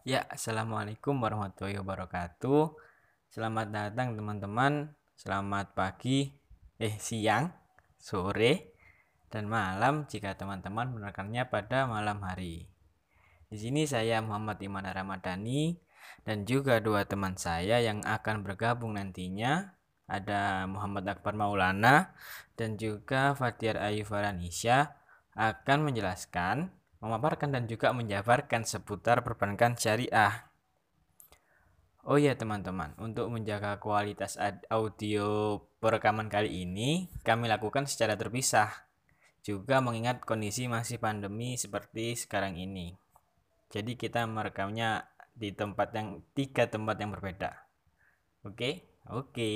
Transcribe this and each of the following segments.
Ya, Assalamualaikum warahmatullahi wabarakatuh. Selamat datang teman-teman. Selamat pagi, eh siang, sore, dan malam jika teman-teman mendengarkannya pada malam hari. Di sini saya Muhammad Iman Ramadhani dan juga dua teman saya yang akan bergabung nantinya ada Muhammad Akbar Maulana dan juga Fatiar Ayu Faranisha akan menjelaskan memaparkan dan juga menjabarkan seputar perbankan syariah. Oh iya teman-teman, untuk menjaga kualitas audio perekaman kali ini, kami lakukan secara terpisah. Juga mengingat kondisi masih pandemi seperti sekarang ini. Jadi kita merekamnya di tempat yang tiga tempat yang berbeda. Oke, oke.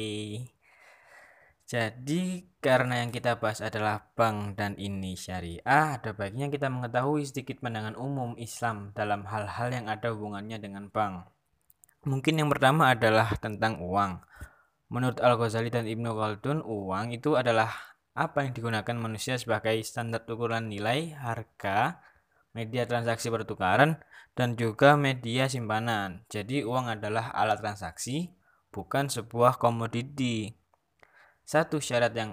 Jadi karena yang kita bahas adalah bank dan ini syariah, ada baiknya kita mengetahui sedikit pandangan umum Islam dalam hal-hal yang ada hubungannya dengan bank. Mungkin yang pertama adalah tentang uang. Menurut Al-Ghazali dan Ibnu Khaldun, uang itu adalah apa yang digunakan manusia sebagai standar ukuran nilai, harga, media transaksi pertukaran, dan juga media simpanan. Jadi uang adalah alat transaksi, bukan sebuah komoditi. Satu syarat yang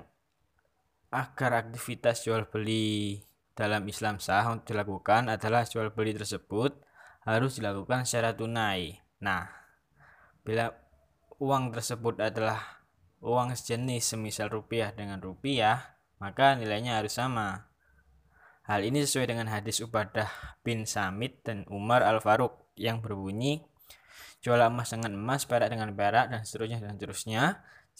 agar aktivitas jual beli dalam Islam sah untuk dilakukan adalah jual beli tersebut harus dilakukan secara tunai. Nah, bila uang tersebut adalah uang sejenis semisal rupiah dengan rupiah, maka nilainya harus sama. Hal ini sesuai dengan hadis Ubadah bin Samit dan Umar Al-Faruq yang berbunyi, jual emas dengan emas, perak dengan perak, dan seterusnya dan seterusnya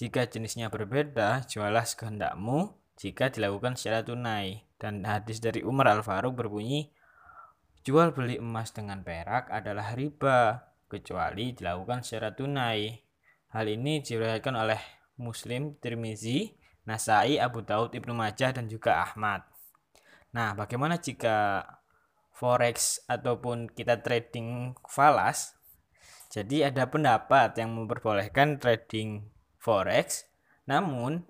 jika jenisnya berbeda, jualah sekehendakmu jika dilakukan secara tunai. Dan hadis dari Umar Al-Faruq berbunyi, jual beli emas dengan perak adalah riba, kecuali dilakukan secara tunai. Hal ini diriwayatkan oleh Muslim, Tirmizi, Nasai, Abu Daud, Ibnu Majah, dan juga Ahmad. Nah, bagaimana jika forex ataupun kita trading falas? Jadi ada pendapat yang memperbolehkan trading forex. Namun,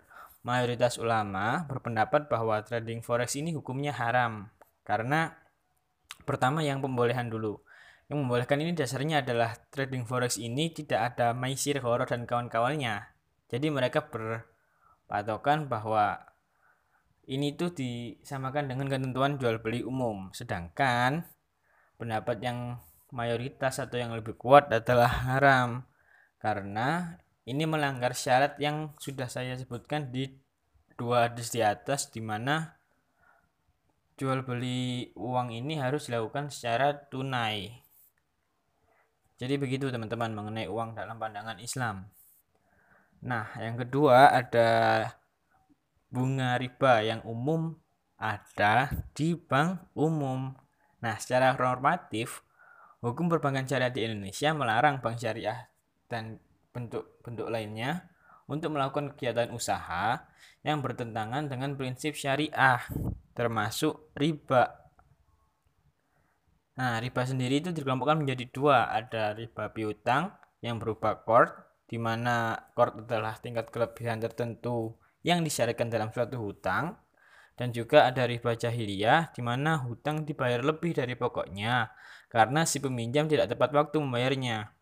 mayoritas ulama berpendapat bahwa trading forex ini hukumnya haram. Karena pertama yang pembolehan dulu. Yang membolehkan ini dasarnya adalah trading forex ini tidak ada maisir, horor dan kawan-kawannya. Jadi mereka berpatokan bahwa ini tuh disamakan dengan ketentuan jual beli umum. Sedangkan pendapat yang mayoritas atau yang lebih kuat adalah haram karena ini melanggar syarat yang sudah saya sebutkan di dua hadis di atas di mana jual beli uang ini harus dilakukan secara tunai. Jadi begitu teman-teman mengenai uang dalam pandangan Islam. Nah, yang kedua ada bunga riba yang umum ada di bank umum. Nah, secara normatif, hukum perbankan syariah di Indonesia melarang bank syariah dan bentuk-bentuk lainnya untuk melakukan kegiatan usaha yang bertentangan dengan prinsip syariah, termasuk riba. Nah, riba sendiri itu dikelompokkan menjadi dua, ada riba piutang yang berupa kord, di mana kord adalah tingkat kelebihan tertentu yang disyariatkan dalam suatu hutang, dan juga ada riba jahiliyah, di mana hutang dibayar lebih dari pokoknya, karena si peminjam tidak tepat waktu membayarnya.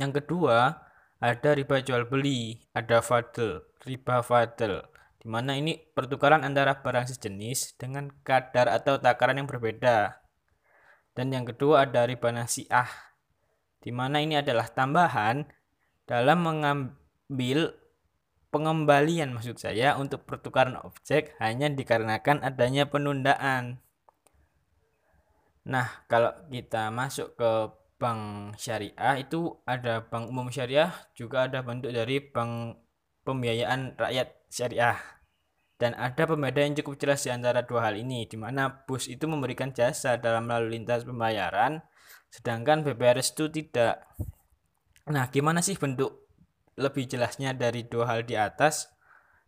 Yang kedua, ada riba jual beli, ada fadl, riba fadl, di mana ini pertukaran antara barang sejenis dengan kadar atau takaran yang berbeda. Dan yang kedua ada riba nasiah, di mana ini adalah tambahan dalam mengambil pengembalian maksud saya untuk pertukaran objek hanya dikarenakan adanya penundaan. Nah, kalau kita masuk ke bank syariah itu ada bank umum syariah juga ada bentuk dari bank pembiayaan rakyat syariah. Dan ada pembeda yang cukup jelas di antara dua hal ini di mana BUS itu memberikan jasa dalam lalu lintas pembayaran sedangkan BPRS itu tidak. Nah gimana sih bentuk lebih jelasnya dari dua hal di atas?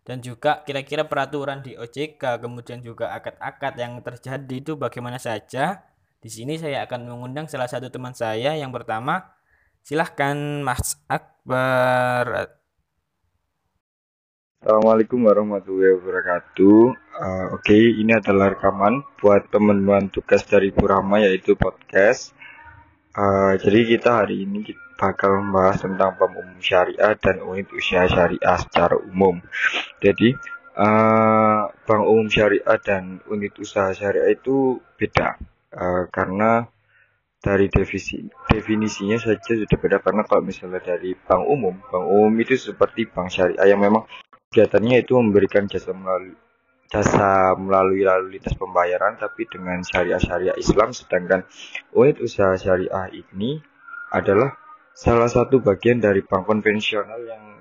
Dan juga kira-kira peraturan di OJK kemudian juga akad-akad yang terjadi itu bagaimana saja di sini saya akan mengundang salah satu teman saya yang pertama. Silahkan Mas Akbar. Assalamualaikum warahmatullahi wabarakatuh. Uh, Oke, okay, ini adalah rekaman buat teman-teman tugas dari Purama yaitu podcast. Uh, jadi kita hari ini bakal membahas tentang bank umum syariah dan unit usaha syariah secara umum. Jadi uh, bank umum syariah dan unit usaha syariah itu beda uh, karena dari definisi definisinya saja sudah beda. Karena kalau misalnya dari bank umum, bank umum itu seperti bank syariah yang memang kegiatannya itu memberikan jasa melalui jasa melalui lalu lintas pembayaran tapi dengan syariah-syariah Islam. Sedangkan unit usaha syariah ini adalah salah satu bagian dari bank konvensional yang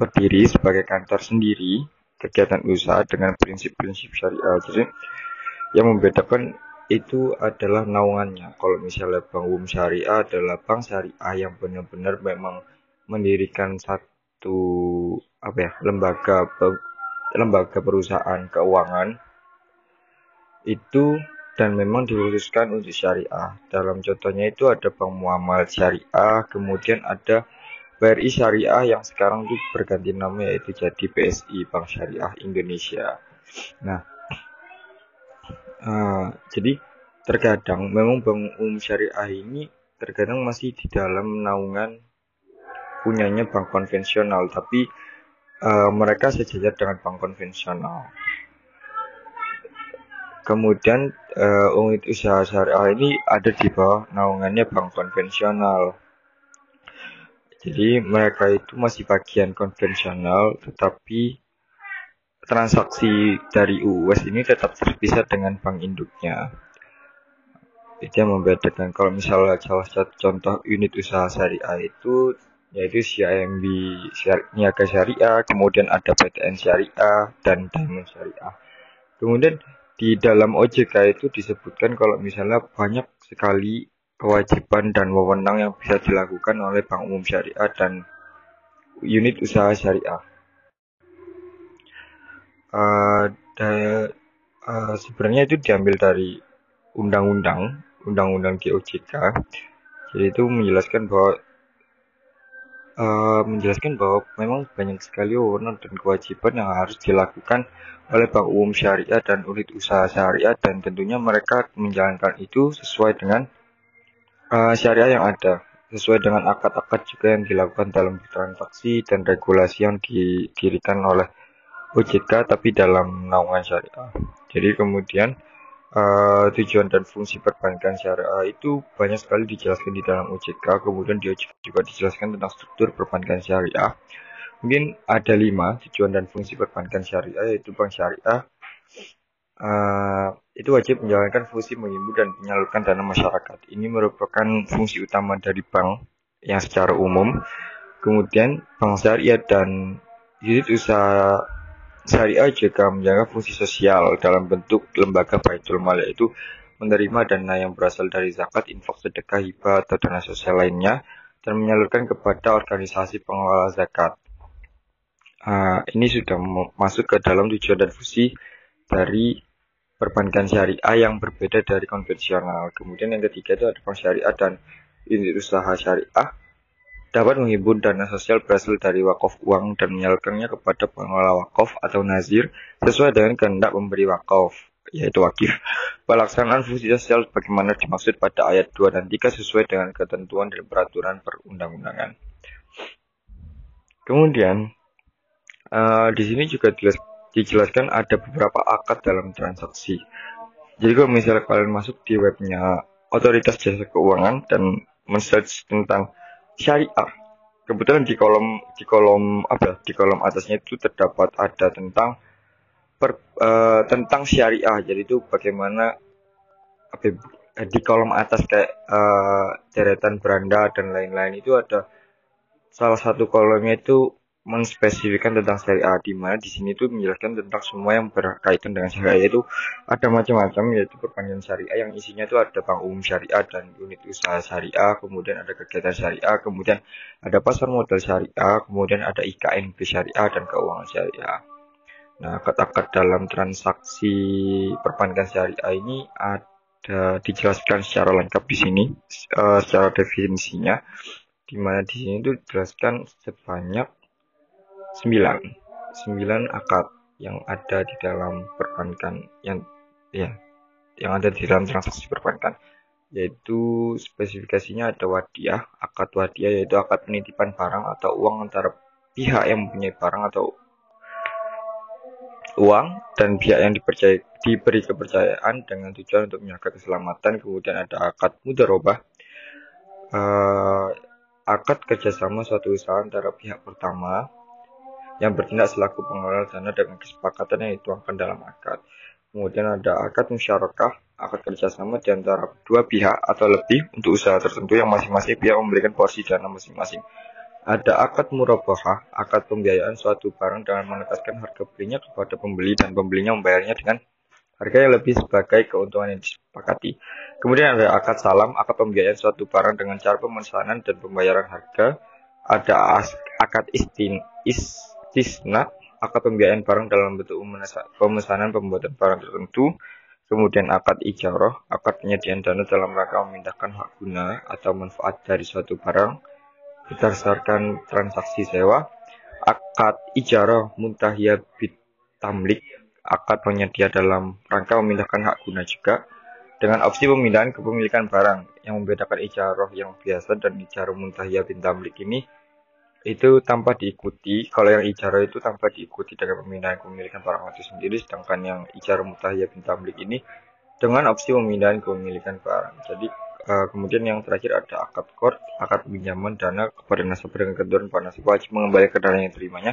berdiri sebagai kantor sendiri kegiatan usaha dengan prinsip-prinsip syariah jadi yang membedakan itu adalah naungannya kalau misalnya bank umum syariah adalah bank syariah yang benar-benar memang mendirikan satu apa ya lembaga lembaga perusahaan keuangan itu dan memang dikhususkan untuk syariah. Dalam contohnya itu ada Bank Muamal Syariah, kemudian ada BRI Syariah yang sekarang itu berganti nama yaitu jadi BSI Bank Syariah Indonesia. Nah, uh, jadi terkadang memang Bank Umum Syariah ini terkadang masih di dalam naungan punyanya bank konvensional, tapi uh, mereka sejajar dengan bank konvensional. Kemudian uh, unit usaha syariah ini ada di bawah naungannya bank konvensional. Jadi mereka itu masih bagian konvensional, tetapi transaksi dari US ini tetap terpisah dengan bank induknya. Itu yang membedakan kalau misalnya salah satu contoh unit usaha syariah itu yaitu CIMB Niaga Syariah, kemudian ada PTN Syariah dan Diamond Syariah. Kemudian di dalam OJK itu disebutkan kalau misalnya banyak sekali kewajiban dan wewenang yang bisa dilakukan oleh Bank Umum Syariah dan unit usaha syariah. Uh, uh, sebenarnya itu diambil dari undang-undang, undang-undang di OJK. Jadi itu menjelaskan bahwa uh, menjelaskan bahwa memang banyak sekali wewenang dan kewajiban yang harus dilakukan oleh Bank Umum Syariah dan unit usaha syariah dan tentunya mereka menjalankan itu sesuai dengan uh, syariah yang ada sesuai dengan akad-akad juga yang dilakukan dalam transaksi dan regulasi yang didirikan oleh OJK tapi dalam naungan syariah. Jadi kemudian uh, tujuan dan fungsi perbankan syariah itu banyak sekali dijelaskan di dalam OJK, kemudian di OJK juga dijelaskan tentang struktur perbankan syariah. Mungkin ada lima tujuan dan fungsi perbankan syariah, yaitu bank syariah. Uh, itu wajib menjalankan fungsi menghimpun dan menyalurkan dana masyarakat. Ini merupakan fungsi utama dari bank yang secara umum. Kemudian bank syariah dan unit usaha Syariah juga menjaga fungsi sosial dalam bentuk lembaga baitul mal yaitu menerima dana yang berasal dari zakat, infak, sedekah, hibah, atau dana sosial lainnya dan menyalurkan kepada organisasi pengelola zakat. Uh, ini sudah masuk ke dalam tujuan dan fungsi dari perbankan syariah yang berbeda dari konvensional. Kemudian yang ketiga itu ada bank syariah dan unit usaha syariah dapat menghimpun dana sosial berasal dari wakaf uang dan menyalurkannya kepada pengelola wakaf atau nazir sesuai dengan kehendak pemberi wakaf, yaitu wakif. Pelaksanaan fungsi sosial bagaimana dimaksud pada ayat 2 dan 3 sesuai dengan ketentuan dan peraturan perundang-undangan. Kemudian, uh, di sini juga dijelaskan ada beberapa akad dalam transaksi. Jadi kalau misalnya kalian masuk di webnya Otoritas Jasa Keuangan dan men-search tentang syariah. Kebetulan di kolom di kolom apa di kolom atasnya itu terdapat ada tentang per, uh, tentang syariah. Jadi itu bagaimana apa ya, di kolom atas kayak uh, deretan beranda dan lain-lain itu ada salah satu kolomnya itu menspesifikkan tentang syariah di mana di sini tuh menjelaskan tentang semua yang berkaitan dengan syariah itu ada macam-macam yaitu perpanjangan syariah yang isinya itu ada bank umum syariah dan unit usaha syariah kemudian ada kegiatan syariah kemudian ada pasar modal syariah kemudian ada IKNB syariah dan keuangan syariah nah kata-kata dalam transaksi perbankan syariah ini ada dijelaskan secara lengkap di sini uh, secara definisinya di mana di sini itu dijelaskan sebanyak 9. 9 akad yang ada di dalam perbankan yang ya yang ada di dalam transaksi perbankan. yaitu spesifikasinya ada wadiah, akad wadiah yaitu akad penitipan barang atau uang antara pihak yang mempunyai barang atau uang dan pihak yang dipercaya, diberi kepercayaan dengan tujuan untuk menjaga keselamatan. Kemudian ada akad mudharabah, uh, akad kerjasama suatu usaha antara pihak pertama yang bertindak selaku pengelola dana dengan kesepakatan yang dituangkan dalam akad. Kemudian ada akad musyarakah, akad kerjasama di antara dua pihak atau lebih untuk usaha tertentu yang masing-masing pihak memberikan porsi dana masing-masing. Ada akad murabahah, akad pembiayaan suatu barang dengan menegaskan harga belinya kepada pembeli dan pembelinya membayarnya dengan harga yang lebih sebagai keuntungan yang disepakati. Kemudian ada akad salam, akad pembiayaan suatu barang dengan cara pemesanan dan pembayaran harga. Ada akad istin, istisna, akad pembiayaan barang dalam bentuk pemesanan pembuatan barang tertentu. Kemudian akad ijarah, akad penyediaan dana dalam rangka memindahkan hak guna atau manfaat dari suatu barang berdasarkan transaksi sewa, akad ijarah muntahiyah bit tamlik, akad penyedia dalam rangka memindahkan hak guna juga, dengan opsi pemindahan kepemilikan barang. Yang membedakan ijarah yang biasa dan ijarah muntahiyah bin tamlik ini itu tanpa diikuti. Kalau yang ijarah itu tanpa diikuti dengan pemindahan kepemilikan barang itu sendiri, sedangkan yang ijarah muntahiyah bin tamlik ini dengan opsi pemindahan kepemilikan barang. Jadi Uh, kemudian yang terakhir ada akad kor, akad pinjaman dana kepada nasabah dengan ketentuan pada nasabah wajib mengembalikan dana yang terimanya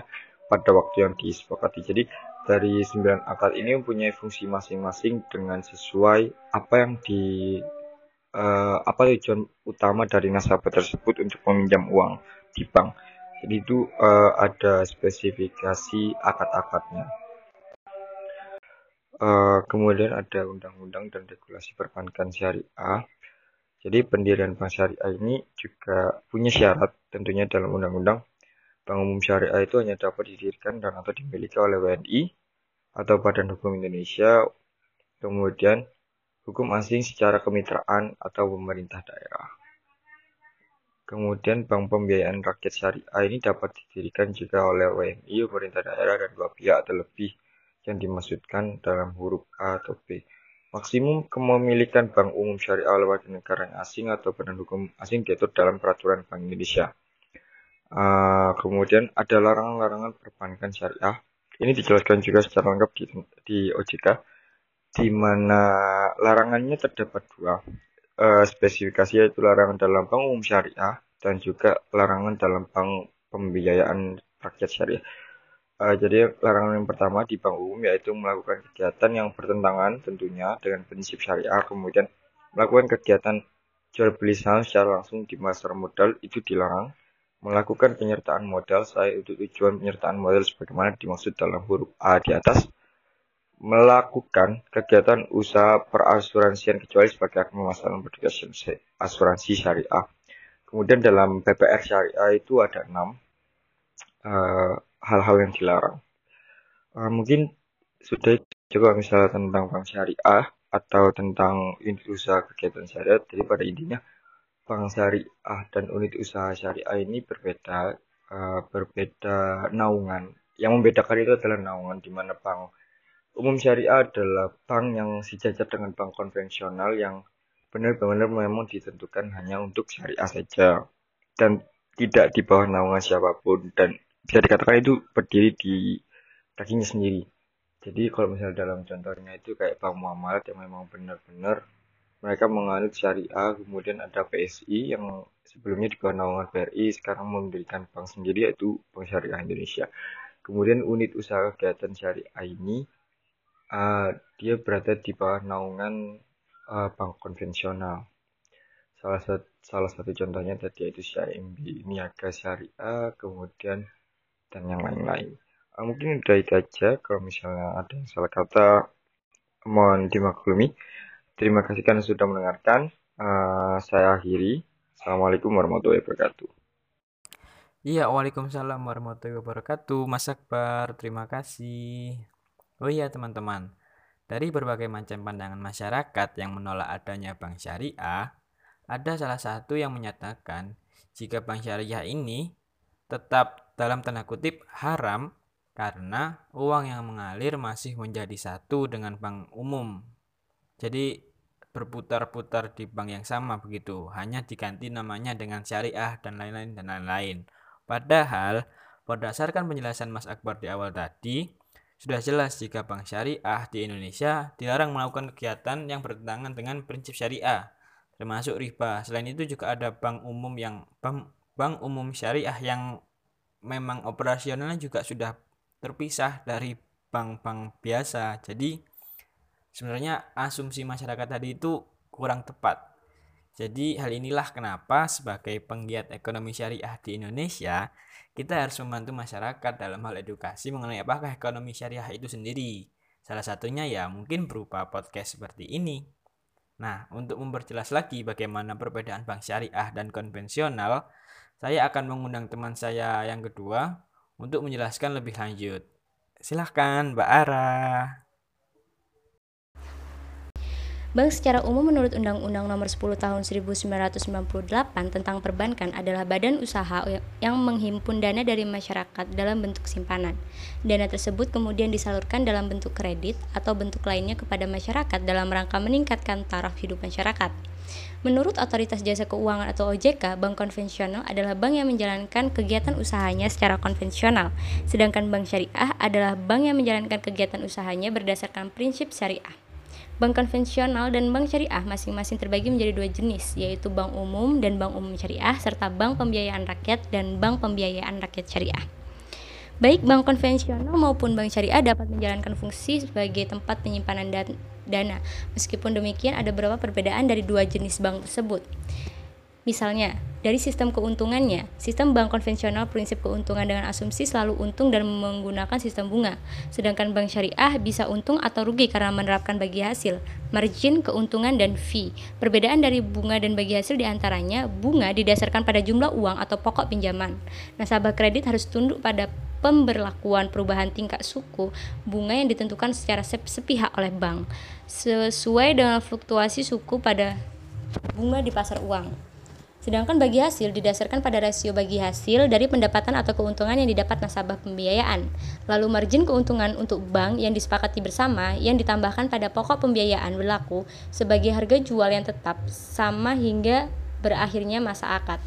pada waktu yang disepakati. Jadi dari sembilan akad ini mempunyai fungsi masing-masing dengan sesuai apa yang di uh, apa tujuan utama dari nasabah tersebut untuk meminjam uang di bank. Jadi itu uh, ada spesifikasi akad-akadnya. Uh, kemudian ada undang-undang dan regulasi perbankan syariah jadi pendirian bank syariah ini juga punya syarat tentunya dalam undang-undang bank umum syariah itu hanya dapat didirikan dan atau dimiliki oleh WNI atau Badan Hukum Indonesia, kemudian hukum asing secara kemitraan atau pemerintah daerah. Kemudian bank pembiayaan rakyat syariah ini dapat didirikan juga oleh WNI, pemerintah daerah, dan dua pihak atau lebih yang dimaksudkan dalam huruf A atau B. Maksimum kepemilikan bank umum syariah oleh warga negara asing atau badan hukum asing diatur dalam peraturan Bank Indonesia. Uh, kemudian ada larangan-larangan perbankan syariah. Ini dijelaskan juga secara lengkap di, di OJK, di mana larangannya terdapat dua uh, spesifikasi yaitu larangan dalam bank umum syariah dan juga larangan dalam bank pembiayaan rakyat syariah. Uh, jadi larangan yang pertama di bank umum yaitu melakukan kegiatan yang bertentangan tentunya dengan prinsip syariah, kemudian melakukan kegiatan jual beli saham secara langsung di pasar modal itu dilarang. Melakukan penyertaan modal saya untuk tujuan penyertaan modal sebagaimana dimaksud dalam huruf A di atas. Melakukan kegiatan usaha perasuransian kecuali sebagai pemasaran berdasarkan asuransi syariah. Kemudian dalam PPR syariah itu ada enam. Uh, hal-hal yang dilarang. Uh, mungkin sudah coba misalnya tentang bank syariah atau tentang unit usaha kegiatan syariah. Jadi pada intinya bank syariah dan unit usaha syariah ini berbeda, uh, berbeda naungan. Yang membedakan itu adalah naungan di mana bank umum syariah adalah bank yang sejajar dengan bank konvensional yang benar-benar memang ditentukan hanya untuk syariah saja dan tidak di bawah naungan siapa pun dan bisa dikatakan itu berdiri di kakinya sendiri. Jadi kalau misalnya dalam contohnya itu kayak Bank Muamalat yang memang benar-benar mereka menganut syariah, kemudian ada PSI yang sebelumnya di bawah naungan BRI, sekarang mendirikan bank sendiri yaitu Bank Syariah Indonesia. Kemudian unit usaha kegiatan syariah ini uh, dia berada di bawah naungan uh, bank konvensional. Salah satu salah satu contohnya tadi yaitu CIMB Niaga Syariah, kemudian dan yang lain-lain. Uh, mungkin udah itu aja. Kalau misalnya ada yang salah kata, mohon dimaklumi. Terima kasih karena sudah mendengarkan. Uh, saya akhiri. Assalamualaikum warahmatullahi wabarakatuh. Iya, waalaikumsalam warahmatullahi wabarakatuh. Mas Akbar, terima kasih. Oh iya teman-teman, dari berbagai macam pandangan masyarakat yang menolak adanya bank syariah, ada salah satu yang menyatakan jika bank syariah ini tetap dalam tanda kutip haram karena uang yang mengalir masih menjadi satu dengan bank umum. Jadi berputar-putar di bank yang sama begitu, hanya diganti namanya dengan syariah dan lain-lain dan lain-lain. Padahal berdasarkan penjelasan Mas Akbar di awal tadi, sudah jelas jika bank syariah di Indonesia dilarang melakukan kegiatan yang bertentangan dengan prinsip syariah, termasuk riba. Selain itu juga ada bank umum yang bank, bank umum syariah yang memang operasionalnya juga sudah terpisah dari bank-bank biasa. Jadi sebenarnya asumsi masyarakat tadi itu kurang tepat. Jadi hal inilah kenapa sebagai penggiat ekonomi syariah di Indonesia, kita harus membantu masyarakat dalam hal edukasi mengenai apakah ekonomi syariah itu sendiri. Salah satunya ya mungkin berupa podcast seperti ini. Nah, untuk memperjelas lagi bagaimana perbedaan bank syariah dan konvensional, saya akan mengundang teman saya yang kedua untuk menjelaskan lebih lanjut. Silahkan, Mbak Ara. Bank secara umum menurut Undang-Undang Nomor 10 Tahun 1998 tentang Perbankan adalah badan usaha yang menghimpun dana dari masyarakat dalam bentuk simpanan. Dana tersebut kemudian disalurkan dalam bentuk kredit atau bentuk lainnya kepada masyarakat dalam rangka meningkatkan taraf hidup masyarakat. Menurut Otoritas Jasa Keuangan atau OJK, bank konvensional adalah bank yang menjalankan kegiatan usahanya secara konvensional, sedangkan bank syariah adalah bank yang menjalankan kegiatan usahanya berdasarkan prinsip syariah. Bank konvensional dan bank syariah masing-masing terbagi menjadi dua jenis, yaitu bank umum dan bank umum syariah, serta bank pembiayaan rakyat dan bank pembiayaan rakyat syariah. Baik bank konvensional maupun bank syariah dapat menjalankan fungsi sebagai tempat penyimpanan dana. Meskipun demikian, ada beberapa perbedaan dari dua jenis bank tersebut. Misalnya, dari sistem keuntungannya, sistem bank konvensional prinsip keuntungan dengan asumsi selalu untung dan menggunakan sistem bunga, sedangkan bank syariah bisa untung atau rugi karena menerapkan bagi hasil, margin, keuntungan, dan fee. Perbedaan dari bunga dan bagi hasil di antaranya, bunga didasarkan pada jumlah uang atau pokok pinjaman. Nasabah kredit harus tunduk pada pemberlakuan perubahan tingkat suku bunga yang ditentukan secara sepihak oleh bank, sesuai dengan fluktuasi suku pada bunga di pasar uang. Sedangkan bagi hasil didasarkan pada rasio bagi hasil dari pendapatan atau keuntungan yang didapat nasabah pembiayaan. Lalu margin keuntungan untuk bank yang disepakati bersama yang ditambahkan pada pokok pembiayaan berlaku sebagai harga jual yang tetap sama hingga berakhirnya masa akad.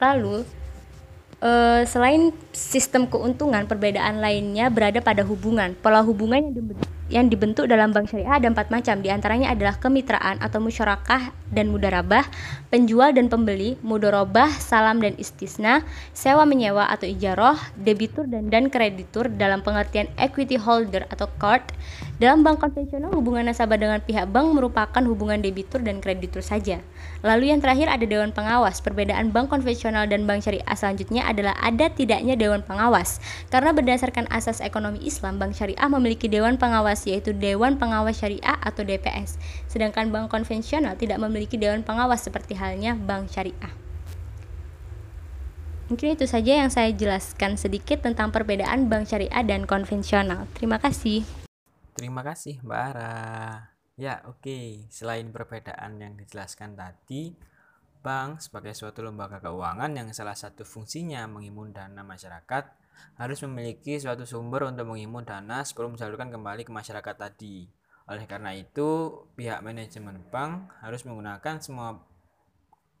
Lalu Uh, selain sistem keuntungan, perbedaan lainnya berada pada hubungan. Pola hubungan yang dibentuk yang dibentuk dalam bank syariah ada empat macam. Di antaranya adalah kemitraan atau musyarakah dan mudarabah penjual dan pembeli mudorobah salam dan istisna sewa menyewa atau ijaroh debitur dan dan kreditur dalam pengertian equity holder atau card. Dalam bank konvensional hubungan nasabah dengan pihak bank merupakan hubungan debitur dan kreditur saja. Lalu yang terakhir ada dewan pengawas. Perbedaan bank konvensional dan bank syariah selanjutnya adalah ada tidaknya dewan pengawas. Karena berdasarkan asas ekonomi Islam bank syariah memiliki dewan pengawas pengawas yaitu Dewan Pengawas Syariah atau DPS, sedangkan bank konvensional tidak memiliki dewan pengawas seperti halnya bank syariah. Mungkin itu saja yang saya jelaskan sedikit tentang perbedaan bank syariah dan konvensional. Terima kasih. Terima kasih Mbak Ara. Ya, oke. Okay. Selain perbedaan yang dijelaskan tadi, bank sebagai suatu lembaga keuangan yang salah satu fungsinya mengimun dana masyarakat harus memiliki suatu sumber untuk mengimun dana sebelum disalurkan kembali ke masyarakat tadi. Oleh karena itu, pihak manajemen bank harus menggunakan semua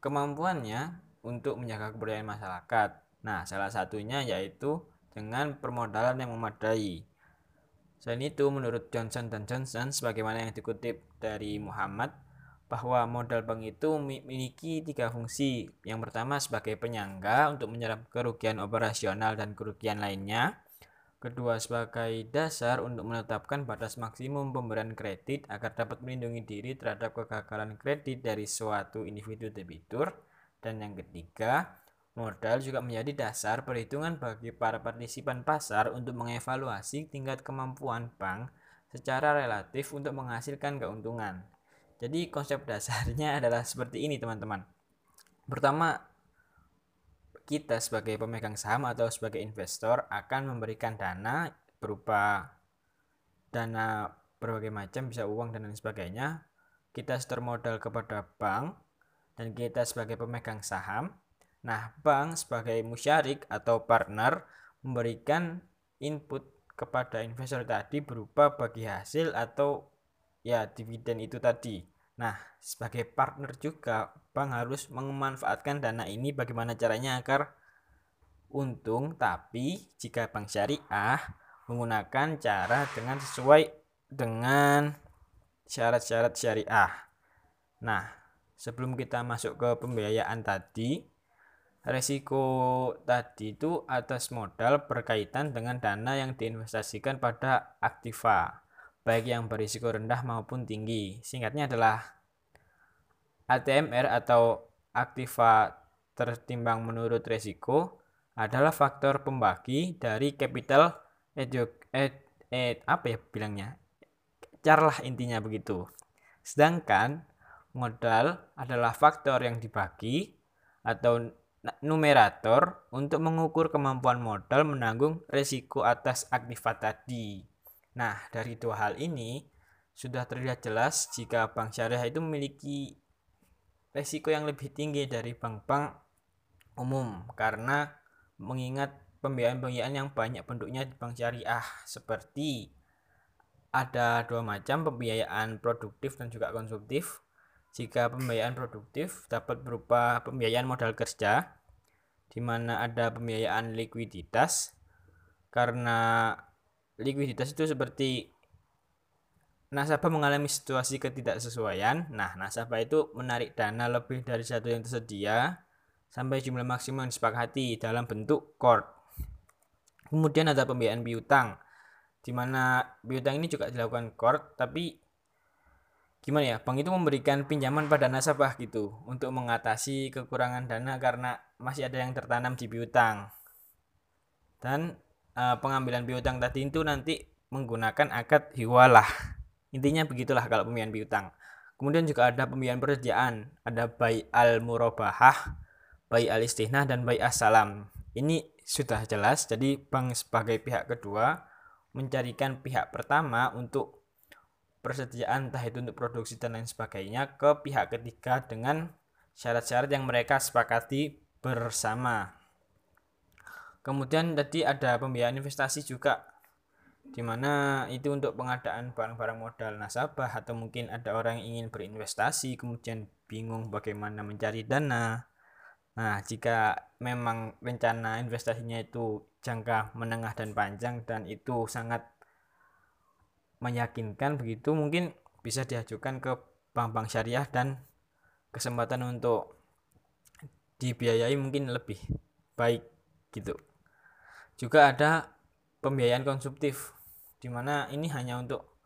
kemampuannya untuk menjaga kepercayaan masyarakat. Nah, salah satunya yaitu dengan permodalan yang memadai. Selain itu, menurut Johnson Johnson, sebagaimana yang dikutip dari Muhammad, bahwa modal bank itu memiliki tiga fungsi. Yang pertama sebagai penyangga untuk menyerap kerugian operasional dan kerugian lainnya. Kedua sebagai dasar untuk menetapkan batas maksimum pemberian kredit agar dapat melindungi diri terhadap kegagalan kredit dari suatu individu debitur. Dan yang ketiga, modal juga menjadi dasar perhitungan bagi para partisipan pasar untuk mengevaluasi tingkat kemampuan bank secara relatif untuk menghasilkan keuntungan. Jadi konsep dasarnya adalah seperti ini teman-teman. Pertama, kita sebagai pemegang saham atau sebagai investor akan memberikan dana berupa dana berbagai macam bisa uang dan lain sebagainya kita setor modal kepada bank dan kita sebagai pemegang saham nah bank sebagai musyarik atau partner memberikan input kepada investor tadi berupa bagi hasil atau ya dividen itu tadi. Nah, sebagai partner juga bank harus memanfaatkan dana ini bagaimana caranya agar untung, tapi jika bank syariah menggunakan cara dengan sesuai dengan syarat-syarat syariah. Nah, sebelum kita masuk ke pembiayaan tadi, resiko tadi itu atas modal berkaitan dengan dana yang diinvestasikan pada aktiva baik yang berisiko rendah maupun tinggi. Singkatnya adalah ATMR atau aktiva tertimbang menurut resiko adalah faktor pembagi dari capital edu, ed, ed, apa ya bilangnya carlah intinya begitu sedangkan modal adalah faktor yang dibagi atau numerator untuk mengukur kemampuan modal menanggung resiko atas aktiva tadi. Nah, dari dua hal ini sudah terlihat jelas jika bank syariah itu memiliki resiko yang lebih tinggi dari bank-bank umum karena mengingat pembiayaan-pembiayaan yang banyak bentuknya di bank syariah seperti ada dua macam pembiayaan produktif dan juga konsumtif. Jika pembiayaan produktif dapat berupa pembiayaan modal kerja di mana ada pembiayaan likuiditas karena likuiditas itu seperti nasabah mengalami situasi ketidaksesuaian. Nah, nasabah itu menarik dana lebih dari satu yang tersedia sampai jumlah maksimum yang disepakati dalam bentuk cord. Kemudian ada pembiayaan piutang, di mana piutang ini juga dilakukan cord, tapi gimana ya, bank itu memberikan pinjaman pada nasabah gitu untuk mengatasi kekurangan dana karena masih ada yang tertanam di piutang. Dan uh, pengambilan piutang tadi itu nanti menggunakan akad hiwalah. Intinya begitulah kalau pembiayaan piutang. Kemudian juga ada pembiayaan pekerjaan, ada bayi al murabahah, bayi al istihnah dan bayi salam. Ini sudah jelas. Jadi bank sebagai pihak kedua mencarikan pihak pertama untuk persediaan entah itu untuk produksi dan lain sebagainya ke pihak ketiga dengan syarat-syarat yang mereka sepakati bersama. Kemudian tadi ada pembiayaan investasi juga di mana itu untuk pengadaan barang-barang modal nasabah atau mungkin ada orang yang ingin berinvestasi kemudian bingung bagaimana mencari dana. Nah, jika memang rencana investasinya itu jangka menengah dan panjang dan itu sangat meyakinkan begitu mungkin bisa diajukan ke bank-bank syariah dan kesempatan untuk dibiayai mungkin lebih baik gitu. Juga ada pembiayaan konsumtif di mana ini hanya untuk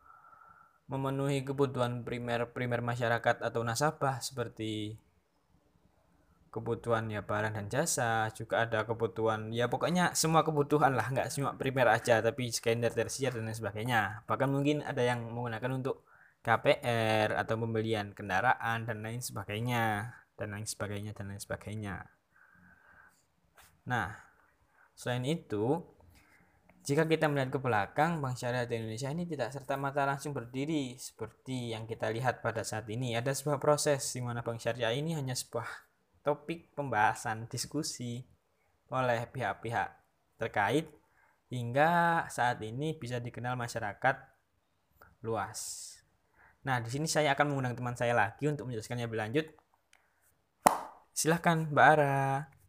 memenuhi kebutuhan primer primer masyarakat atau nasabah seperti kebutuhan ya barang dan jasa juga ada kebutuhan ya pokoknya semua kebutuhan lah nggak semua primer aja tapi sekunder tersier dan lain sebagainya. Bahkan mungkin ada yang menggunakan untuk KPR atau pembelian kendaraan dan lain sebagainya dan lain sebagainya dan lain sebagainya. Nah Selain itu, jika kita melihat ke belakang, Bank Syariah di Indonesia ini tidak serta-merta langsung berdiri seperti yang kita lihat pada saat ini. Ada sebuah proses di mana Bank Syariah ini hanya sebuah topik pembahasan diskusi oleh pihak-pihak terkait hingga saat ini bisa dikenal masyarakat luas. Nah, di sini saya akan mengundang teman saya lagi untuk menjelaskannya lebih lanjut. Silahkan, Mbak Ara.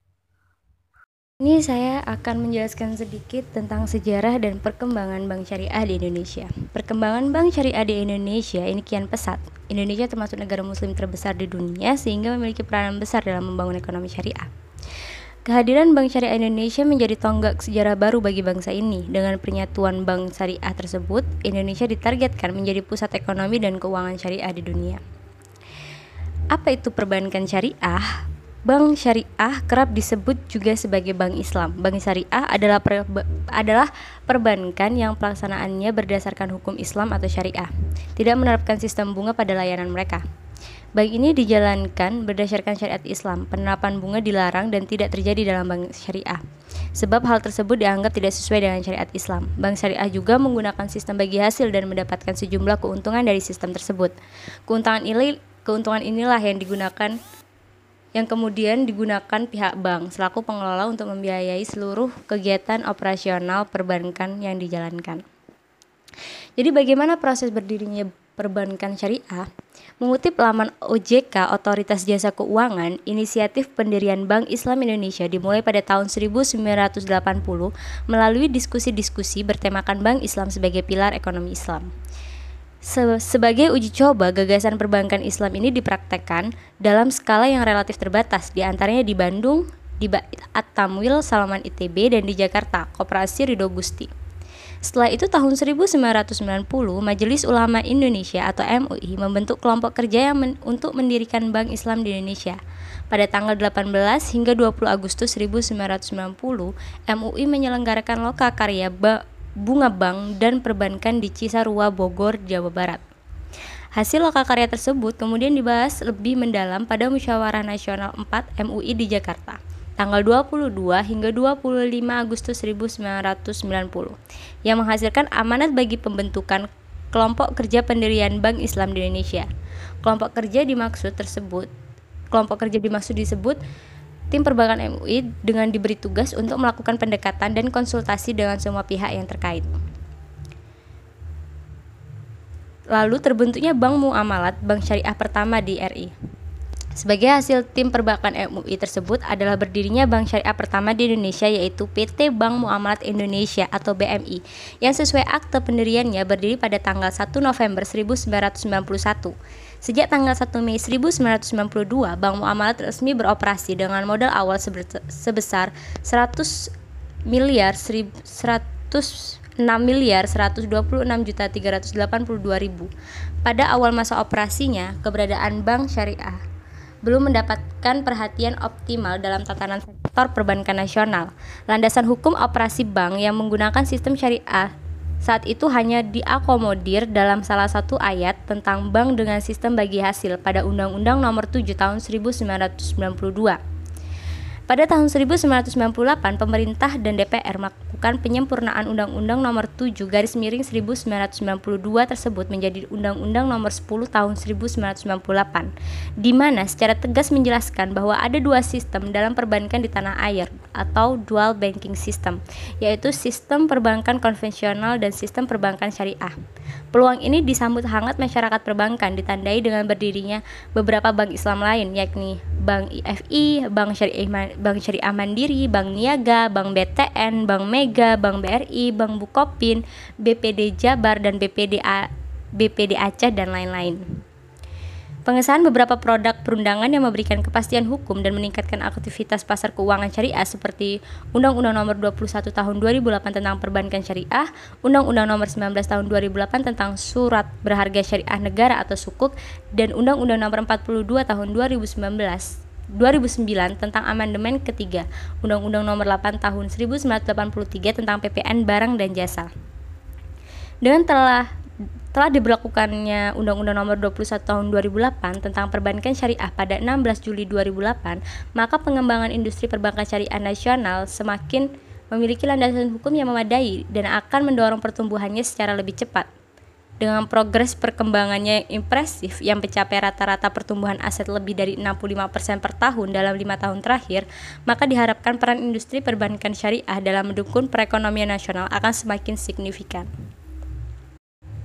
Ini saya akan menjelaskan sedikit tentang sejarah dan perkembangan bank syariah di Indonesia. Perkembangan bank syariah di Indonesia ini kian pesat. Indonesia termasuk negara muslim terbesar di dunia sehingga memiliki peranan besar dalam membangun ekonomi syariah. Kehadiran Bank Syariah Indonesia menjadi tonggak sejarah baru bagi bangsa ini. Dengan penyatuan bank syariah tersebut, Indonesia ditargetkan menjadi pusat ekonomi dan keuangan syariah di dunia. Apa itu perbankan syariah? Bank syariah kerap disebut juga sebagai bank Islam. Bank syariah adalah per, adalah perbankan yang pelaksanaannya berdasarkan hukum Islam atau syariah, tidak menerapkan sistem bunga pada layanan mereka. Bank ini dijalankan berdasarkan syariat Islam. Penerapan bunga dilarang dan tidak terjadi dalam bank syariah. Sebab hal tersebut dianggap tidak sesuai dengan syariat Islam. Bank syariah juga menggunakan sistem bagi hasil dan mendapatkan sejumlah keuntungan dari sistem tersebut. Keuntungan ini keuntungan inilah yang digunakan yang kemudian digunakan pihak bank selaku pengelola untuk membiayai seluruh kegiatan operasional perbankan yang dijalankan. Jadi bagaimana proses berdirinya perbankan syariah, mengutip laman OJK Otoritas Jasa Keuangan, inisiatif pendirian Bank Islam Indonesia dimulai pada tahun 1980 melalui diskusi-diskusi bertemakan Bank Islam sebagai pilar ekonomi Islam. Sebagai uji coba, gagasan perbankan Islam ini dipraktekkan dalam skala yang relatif terbatas, di antaranya di Bandung, di At-Tamwil Salaman ITB, dan di Jakarta, Koperasi Ridho Gusti. Setelah itu tahun 1990, Majelis Ulama Indonesia atau MUI membentuk kelompok kerja yang men untuk mendirikan Bank Islam di Indonesia. Pada tanggal 18 hingga 20 Agustus 1990, MUI menyelenggarakan loka karya bunga bank dan perbankan di Cisarua, Bogor, Jawa Barat. Hasil loka karya tersebut kemudian dibahas lebih mendalam pada Musyawarah Nasional 4 MUI di Jakarta tanggal 22 hingga 25 Agustus 1990 yang menghasilkan amanat bagi pembentukan kelompok kerja pendirian Bank Islam di Indonesia. Kelompok kerja dimaksud tersebut kelompok kerja dimaksud disebut tim perbankan MUI dengan diberi tugas untuk melakukan pendekatan dan konsultasi dengan semua pihak yang terkait. Lalu terbentuknya Bank Muamalat, bank syariah pertama di RI. Sebagai hasil tim perbankan MUI tersebut adalah berdirinya bank syariah pertama di Indonesia yaitu PT Bank Muamalat Indonesia atau BMI yang sesuai akte pendiriannya berdiri pada tanggal 1 November 1991. Sejak tanggal 1 Mei 1992, Bank Muamalat resmi beroperasi dengan modal awal sebesar 100 miliar 100 6 miliar 126 juta 382 ribu. Pada awal masa operasinya, keberadaan bank syariah belum mendapatkan perhatian optimal dalam tatanan sektor perbankan nasional. Landasan hukum operasi bank yang menggunakan sistem syariah saat itu hanya diakomodir dalam salah satu ayat tentang bank dengan sistem bagi hasil pada Undang-Undang Nomor 7 Tahun 1992. Pada tahun 1998, pemerintah dan DPR melakukan penyempurnaan Undang-Undang Nomor 7 Garis Miring 1992 tersebut menjadi Undang-Undang Nomor 10 Tahun 1998, di mana secara tegas menjelaskan bahwa ada dua sistem dalam perbankan di tanah air atau dual banking system, yaitu sistem perbankan konvensional dan sistem perbankan syariah. Peluang ini disambut hangat masyarakat perbankan ditandai dengan berdirinya beberapa bank Islam lain yakni Bank IFI, Bank Syariah Bank Syariah Mandiri, Bank Niaga, Bank BTN, Bank Mega, Bank BRI, Bank Bukopin, BPD Jabar dan BPD A, BPD Aceh dan lain-lain. Pengesahan beberapa produk perundangan yang memberikan kepastian hukum dan meningkatkan aktivitas pasar keuangan syariah seperti Undang-Undang Nomor 21 Tahun 2008 tentang Perbankan Syariah, Undang-Undang Nomor 19 Tahun 2008 tentang Surat Berharga Syariah Negara atau Sukuk, dan Undang-Undang Nomor 42 Tahun 2019 2009 tentang amandemen ketiga Undang-Undang Nomor 8 Tahun 1983 tentang PPN barang dan jasa. Dengan telah telah diberlakukannya Undang-Undang Nomor 21 Tahun 2008 tentang Perbankan Syariah pada 16 Juli 2008, maka pengembangan industri perbankan syariah nasional semakin memiliki landasan hukum yang memadai dan akan mendorong pertumbuhannya secara lebih cepat. Dengan progres perkembangannya impresif yang mencapai rata-rata pertumbuhan aset lebih dari 65% per tahun dalam lima tahun terakhir, maka diharapkan peran industri perbankan syariah dalam mendukung perekonomian nasional akan semakin signifikan.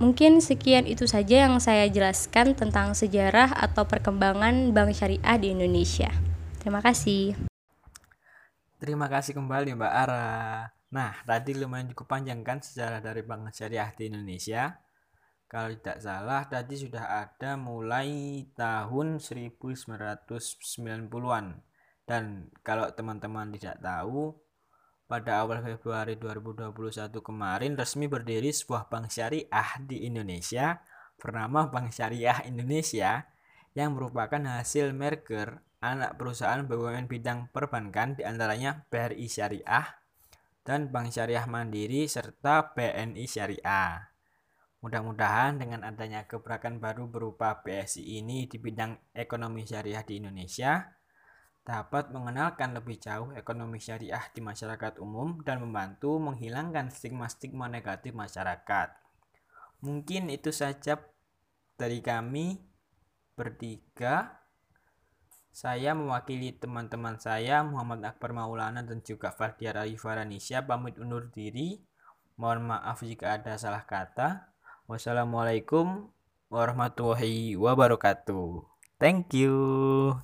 Mungkin sekian itu saja yang saya jelaskan tentang sejarah atau perkembangan bank syariah di Indonesia. Terima kasih. Terima kasih kembali Mbak Ara. Nah, tadi lumayan cukup panjang kan sejarah dari bank syariah di Indonesia. Kalau tidak salah tadi sudah ada mulai tahun 1990-an. Dan kalau teman-teman tidak tahu, pada awal Februari 2021 kemarin resmi berdiri sebuah bank syariah di Indonesia bernama Bank Syariah Indonesia yang merupakan hasil merger anak perusahaan BUMN bidang perbankan di antaranya BRI Syariah dan Bank Syariah Mandiri serta BNI Syariah. Mudah-mudahan dengan adanya gebrakan baru berupa BSI ini di bidang ekonomi syariah di Indonesia, dapat mengenalkan lebih jauh ekonomi syariah di masyarakat umum dan membantu menghilangkan stigma-stigma negatif masyarakat. Mungkin itu saja dari kami bertiga. Saya mewakili teman-teman saya Muhammad Akbar Maulana dan juga Fardiar Arifaranisya pamit undur diri. Mohon maaf jika ada salah kata. Wassalamualaikum warahmatullahi wabarakatuh. Thank you.